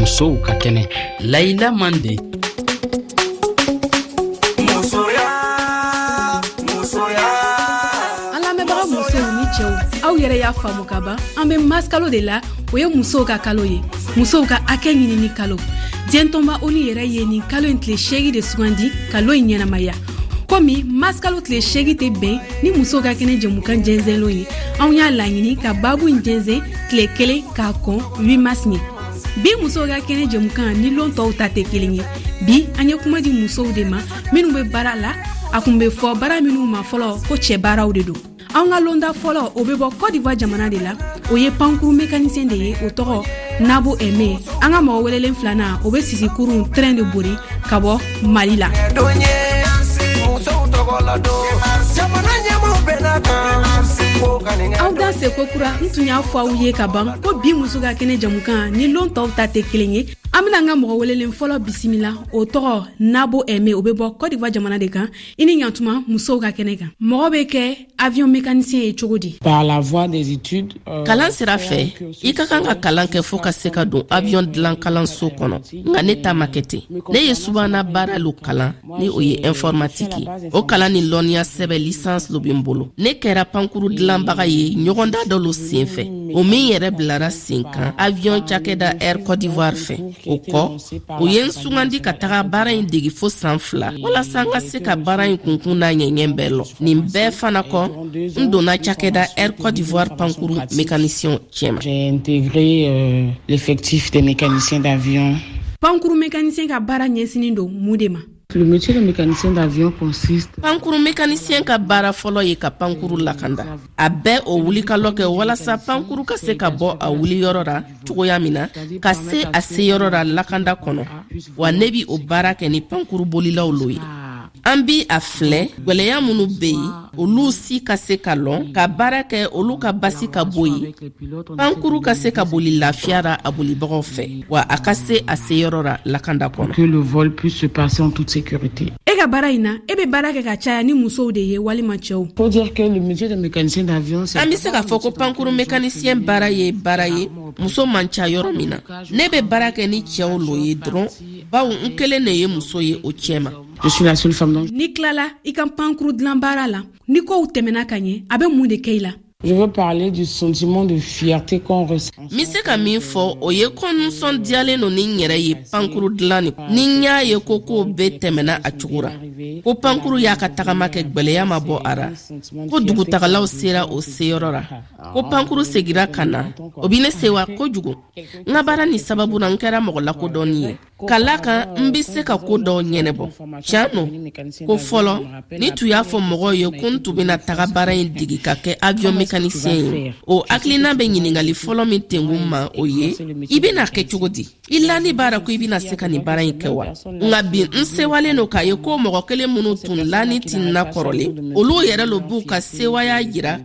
musow ka kɛnɛ layila mande aw yɛrɛ y'a faamu ka ban an be mas kalo de la o ye musow ka kalo ye musow ka hakɛ ɲinini kalo diɲɛ tɔnba onu yɛrɛ ye nin kalo ɲi tile seegi de sugandi ka lo ɲi ɲɛnamaya komi maskalo tile seegi tɛ bɛn ni musow ka kɛnɛ jɛmukan jɛnsɛnlo ye anw y'a laɲini ka babu in jɛnsɛn tile kelen k'a kɔn 8 mas ɲɛ bi musow ka kɛnɛ jɛmukan ni lon tɔw ta tɛ kelen ye bi an ye kuma di musow de ma minnu bɛ baara la a kun bɛ fɔ baara minnu ma fɔlɔ ko cɛ baaraw de don an ka londa fɔlɔ o bɛ bɔ kɔdiwa jamana de la o ye pankuru mekanisiyɛn de ye o tɔgɔ nabo ɛme an ka mɔgɔ welelen filanan o bɛ sisi kurun trɛn de bori ka bɔ mali la aw da se ko kura n tun y'a fɔ aw ye ka ban ko bi muso ka kɛnɛ jamukan ni lon tɔw ta tɛ kelen ye an bena an ka mɔgɔ welelen fɔlɔ bisimila o tɔgɔ nabo ɛme o be bɔ kɔdiwa jamana de kan i ni ɲatuma musow ka kɛnɛ kan mɔgɔ bɛ kɛ avion mécanicien ye cogo di euh, kalan sira fɛ i ka kan ka kalan kɛ fɔɔ ka se ka don avion dilan kalanso kɔnɔ nka ne ta ma kɛ ten ne ye subana baara lo kalan ni o ye informatique ye o kalan ni lɔnniya sɛbɛ licence lo be n bolo ne kɛra pankuru dilanbaga ye ɲɔgɔnda dɔ lo sen fɛ o min yɛrɛ bilara sen kan avion cakɛda air cote d'ivoire fɛ o kɔ u ye n sugandi ka taga baara in degi fo saan fila walasa n ka se ka baara in kunkun n'a ɲɛɲɛ bɛɛ lɔ nin bɛɛ fana kɔ n donna cakɛda air cote d'ivoire pankuru mécanicien cɛma pankuru mécanicien ka baara ɲɛsinin don mun de ma Le métier de mécanicien d'avion consiste Pankuru mécanicien ka baara fɔlɔ ye ka pankuru lakanda. A bɛ o wuli ka lɔ kɛ walasa pankuru ka se ka bɔ a wuli yɔrɔ ra cogoya min na ka se a se yɔrɔ ra lakanda kɔnɔ. Wa ne bi o baara kɛ ni pankuru bolilaw lo ye. An bi a filɛ gwɛlɛya minnu be yen olu si ka se ka lɔn ka baara kɛ olu ka basi ka bɔ yen pankuru ka se ka boli lafiya ra a bolibagaw fɛ wa a ka se a seyɔrɔ ra lakanda kɔnɔ e ka baara in na e be baara kɛ ka caya ni musow de ye walima cɛw an be se k'a fɔ ko pankuru mekanisiyɛn baara ye baara ye muso man ca yɔrɔ min na ne be baara kɛ ni cɛw lo ye dɔrɔn bawo n kelen ne ye muso ye o cɛma ni tilala i ka pankuru dilan baara la ni kow tɛmɛna ka ɲɛ a bɛ mun de kɛ i la Je veux parler du sentiment de fierté qu'on ressent. N bɛ se ka min fɔ o ye ko n nisɔndiyalen don ni n yɛrɛ ye pankuru dilan de ni n y'a ye ko kow bɛɛ tɛmɛna a cogo ra ko pankuru y'a ka tagama kɛ gwɛlɛya ma bɔ a ra ko dugutagalaw sera o seyɔrɔ ra ko pankuru segira ka na o bi ne sewa kojugu n ka baara ni sababu na n kɛra mɔgɔ lakodɔnni ye ka la kan n be se ka ko dɔw ɲɛnɛbɔ can no ko fɔlɔ ni tun y'a fɔ mɔgɔw ye ko n tun bena taga baara ɲi digi ka kɛ aviyon mekanisiyɛn ye o hakilina be ɲiningali fɔlɔ min tengun ma o ye i bena kɛ cogo di i lani b'a ra ko i bena se ka nin baara ɲi kɛ wa nka bin n sewalen no k'a ye ko mɔgɔ kelen minw tun lani tinna kɔrɔlen olu yɛrɛ lo b'u ka sewaya jira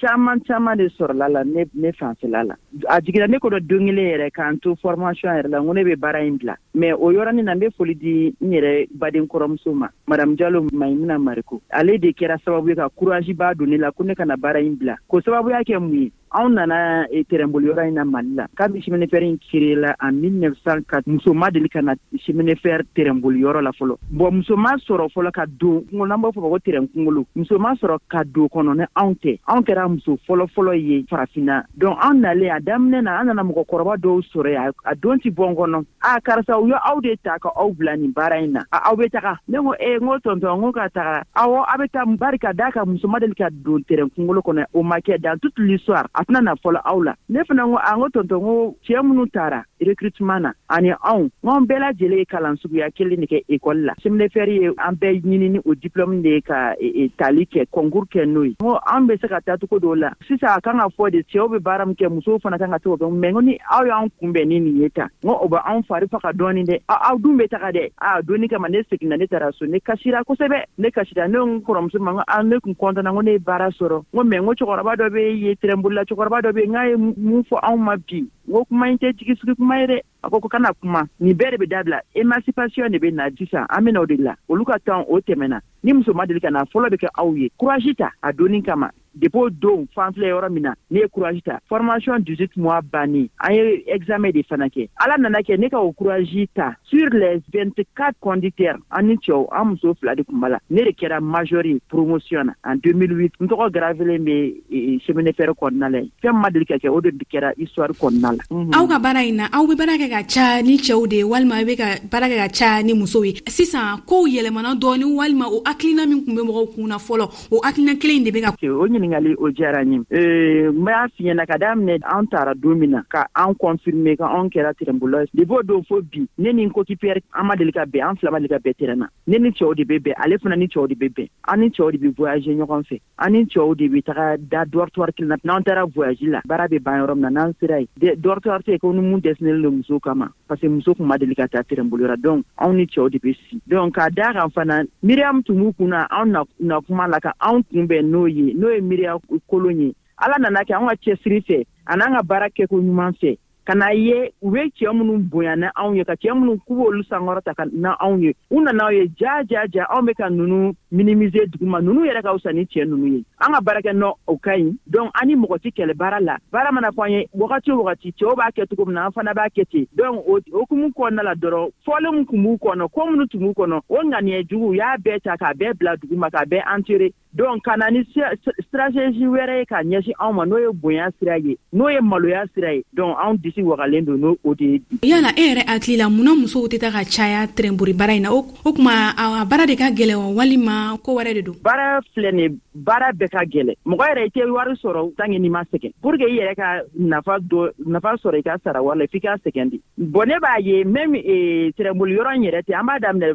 caman caman de sɔrɔla la ne ne fanfɛla la a jigira ne ko dɔ don kelen yɛrɛ k'an to formation yɛrɛ la n ko ne bɛ baara in bila mais o yɔrɔnin na n bɛ foli di n yɛrɛ baden kɔrɔmuso ma madame jalo mayimuna mariko ale de kɛra sababu ye ka courage ba don ne la ko ne kana baara in bila ko sababuya kɛ mun ye anw nana eh, tɛrɛnboliyɔrɔ in na mali la kabi cheminefɛrɛ in créela en 1904 muso ma deli ka na cheminefɛrɛ tɛrɛnboliyɔrɔ la fɔlɔ bɔn muso ma sɔrɔ fɔlɔ ka don kungo n'an b'a fɔ ko tɛrɛn kunkolo muso ma sɔrɔ ka don kɔnɔ ni anw tɛ anw kɛra muso fɔlɔfɔlɔ ye farafinna dɔn an nalen a daminɛ na an nana mɔgɔkɔrɔba dɔw sɔrɔ ye a don tɛ bɔn kɔnɔ a karisa u ye aw de ta ka aw bila nin baara in na aw bɛ taga ne ko e n'o tɔntɔn ko ka taga aw aw bɛ taa bari ka d'a ka musoma deli ka don tɛrɛn kunkolo kɔnɔ o ma kɛ dan tutuli sɔrɔ a tɛna na fɔlɔ aw la ne fana ko an ko tɔntɔn ko cɛ minnu taara recrutement na ani anw n'anw bɛɛ lajɛlen ye kalan suguya kelen de kɛ ekɔli la seminefɛri ye an bɛɛ ɲini ni o diplɔmu de ye ka e, e, tali kɛ kɔnkur kɛ n'o ye ko an bɛ se ka taacogo dɔw la sisan a kan ka fɔ de cɛw bɛ baara min kɛ musow fana kan ka se o kɛ mɛ ko ni aw y'an kunbɛn ni nin ye tan n ko o bɛ anw fari faga dɔɔnin dɛ aw dun bɛ taga dɛ a donni kama ne seginna ne taara so ne kasira kosɛbɛ ne kasira ne n kɔrɔmuso ma ko an ne kun kɔntana ko ne ye baara sɔrɔ n ko mɛ n ko cɛkɔrɔba dɔ bɛ ye tɛrɛnbolola cɛkɔrɔba dɔ bɛ yen n k'a ye mun fɔ anw ma bi n ko kuma in tɛ jigisigi kuma ye dɛ a ko ko kana kuma nin bɛɛ de bɛ dabila emancipation de bɛ na sisan an bɛna o de la olu ka tɔn o tɛmɛna ni muso ma deli ka na fɔlɔ bɛ kɛ aw ye courage ta a donni kama depuis o don fan filɛ yɔrɔ min na ne ye courage ta formation 18 mois banni an ye examen de fana kɛ ala nana kɛ ne ka o courage ta sur les 24 conducteurs an ni cɛw an muso fila de tun b'a la ne de kɛra major ye promotion na en 2008 n tɔgɔ garavelen bɛ sɛbɛnni fɛrɛ kɔnɔna la fɛn ma deli ka kɛ o de kɛra histoire kɔnɔna la mhm. aw ka baara in na aw bɛ baara kɛ ka ca ni cɛw de ye walima i bɛ ka baara kɛ ka ca ni musow ye sisan kow yɛlɛmana dɔɔni walima o hakilina min tun bɛ mɔgɔw kun na fɔlɔ o hakilina kelen in de bɛ ka o ɲininkali o diyara n ye eh, n b'a f'i ɲɛna ka daminɛ an taara don min na ka an confirmer ka anw kɛra terɛnbolo ye depuis o don fo bi ne ni n kokipiyɛri an ma deli ka bɛn an fila ma deli ka bɛn terɛn na ne ni cɛw de bɛ bɛn ale fana ni cɛw de bɛ bɛn an ni cɛw de bɛ voyage ɲɔgɔn fɛ an ni cɛw de bɛ taga da dortoir kelen na n'an taara voyage la baara bɛ ban yɔrɔ min na n'an sera yen dortoir tɛ ko ni mun dɛsɛlen don muso kama parce que muso tun ma deli ka taa terɛnboloyɔrɔ donc anw ni cɛw de bɛ si donc k'a d'a kan fana miriyamu tun b'u kun na anw na na kuma la ka anw kunbɛn n'o ye n'o ye miriya kolon ye ala nana kɛ anw ka cɛsiri fɛ an'an ka baara kɛko ɲuman fɛ ka n'a ye u bɛ cɛɛ minnu bonya ni anw ye ka cɛɛ minnu ku b'olu sankɔrɔ ta ka na anw ye u nan'aw ye ja ja ja anw bɛ ka ninnu minimize duguma ninnu yɛrɛ ka fisa ni cɛɛ ninnu ye an ka baarakɛ nɔ o ka ɲi donc an ni mɔgɔ tɛ kɛlɛ baara la baara mana fɔ an ye wagati o wagati cɛɛw b'a kɛ cogo min na an fana b'a kɛ ten donc o hukumu kɔnɔna la dɔrɔn fɔlen min tun b'u kɔnɔ ko minnu tun b'u kɔnɔ o ŋaniyɛ jugu u y'a bɛɛ ta k'a bɛɛ bila duguma k'a bɛɛ entere donc ka na ni stratégie wɛrɛ ye ka ɲɛsin anw ma n'o ye bonya sira ye n'o ye maloya sira ye donc anw disi wagalen don n'o o de ye bi yala e yɛrɛ hakili la mun na musow tɛ ta ka caya trɛnbori baara in na o kuma a baara de ka gɛlɛ wa walima ko wɛrɛ de don baara filɛ nin baara bɛɛ ka gɛlɛ mɔgɔ yɛrɛ i tɛ wari sɔrɔ tanke n'i ma sɛgɛn pour que i yɛrɛ ka nafa dɔ nafa sɔrɔ i ka sara wari la f'i ka sɛgɛn de bɔn ne b'a ye même trɛnboli yɔrɔ in yɛrɛ tɛ an b'a daminɛ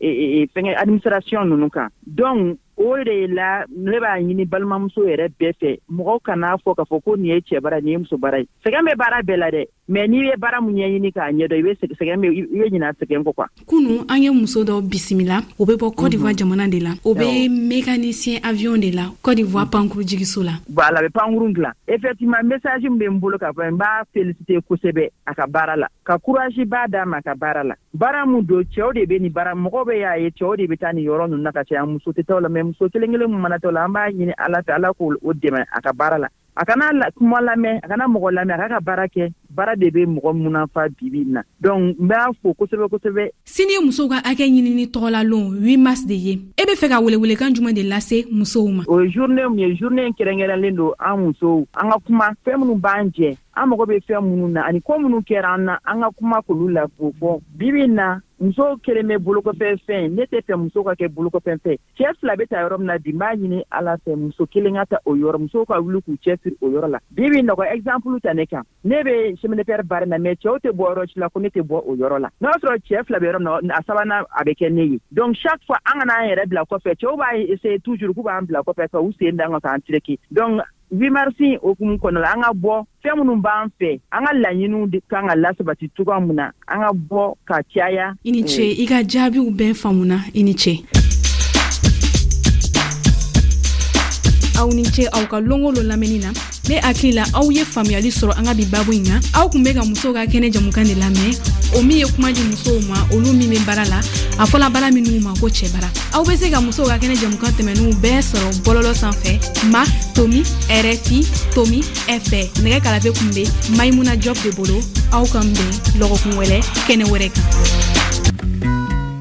fɛngɛ administration ninnu kan donc o de la ne b'a ɲini balimamuso yɛrɛ bɛɛ fɛ mɔgɔ kan'a fɔ k'a fɔ ko nin ye cɛ bara nin ye muso bara ye sɛgɛn bɛ baara bɛɛ la dɛ mɛ n'i ye baara mu ɲɛɲini k'a ɲɛdɔn i bɛ sɛgɛn i bɛ ɲina sɛgɛn kɔ kuwa kunu an ye muso dɔ bisimila o bɛ bɔ cote d'ivoire mhm. jamana de la o bɛ mécanicien avion de la cote d'ivoire mhm. pankuru jigiso la voilà a bɛ pankuru dilan effectivement message min bɛ n bolo k'a fɔ n b'a félicité kosɛbɛ a ka baara la ka kurasiba d'a ma ka baara la baara mun don cɛw de bɛ ni baara mɔgɔ bɛ y'a ye cɛw de bɛ taa ni yɔrɔ ninnu na ka caya muso tɛ taw la mɛ muso kelen kelen mun mana taw la an b'a ɲini ala fɛ ala k'o o dɛmɛ a ka baara la a kana la, kuma lamɛn a kana mɔgɔ lamɛn a ka ka baara kɛ baara de bɛ mɔgɔ munafa bibi na donc n b'a fo kosɛbɛ kosɛbɛ sini ye musow ka hakɛ ɲinini tɔgɔlalon 8 mars de ye e bɛ fɛ ka welewelekan jumɛn de lase musow ma o journée min ye journée kɛrɛnkɛrɛnlen don an musow an ka kuma fɛn minnu b'an jɛ an mago bɛ fɛn minnu na ani ko minnu kɛra an na an ka kuma k'olu la k'o fɔ bibi na musow kelen bɛ bolokɔfɛn fɛn ne tɛ fɛ muso ka kɛ bolokɔfɛn fɛ cɛ fila bɛ ta yɔrɔ min na bi b'a ɲini ala fɛ muso kelen ka ta o yɔrɔ musow ka wuli k'u cɛ siri o yɔrɔ la bibi nɔgɔ ɛzanplu ta ne kan ne bɛ seminɛtɛri baara na mɛ cɛw tɛ bɔ yɔrɔ si la ko ne tɛ bɔ o yɔrɔ la n'a y'a sɔrɔ cɛ fila bɛ yɔrɔ min a sabanan a bɛ kɛ ne ye donc chaque fois an kana an yɛrɛ bila kɔfɛ cɛw b'a essayer toujours k'u b'an bila kɔfɛ ka u sen dan kan k'an tereke donc vimarisi okumu kɔnɔ la an ka bɔ fɛn minnu b'an fɛ an ka laɲiniw de kan ka lasabati cogoya mun na an ka bɔ ka caya i ni ce i ka jaabiw bɛɛ faamuna i ni ce aw ni ce aw ka longo lo lamɛnni na ne hakili la aw ye faamuyali sɔrɔ an ka bi babu in na aw kun bɛ ka musow ka kɛnɛ jamukan de lamɛn o min ye kuma di musow ma olu min bɛ baara la a fɔla baara minnu ma ko cɛ bara aw bɛ se ka musow ka kɛnɛ jɛmukan tɛmɛnenw bɛɛ sɔrɔ bɔlɔlɔ sanfɛ ma tomi rfi tomi fɛ nɛgɛ kalafe kun be maimuna jɔb de bolo aw kan bɛn lɔgɔkun wɛlɛ kɛnɛ wɛrɛ kan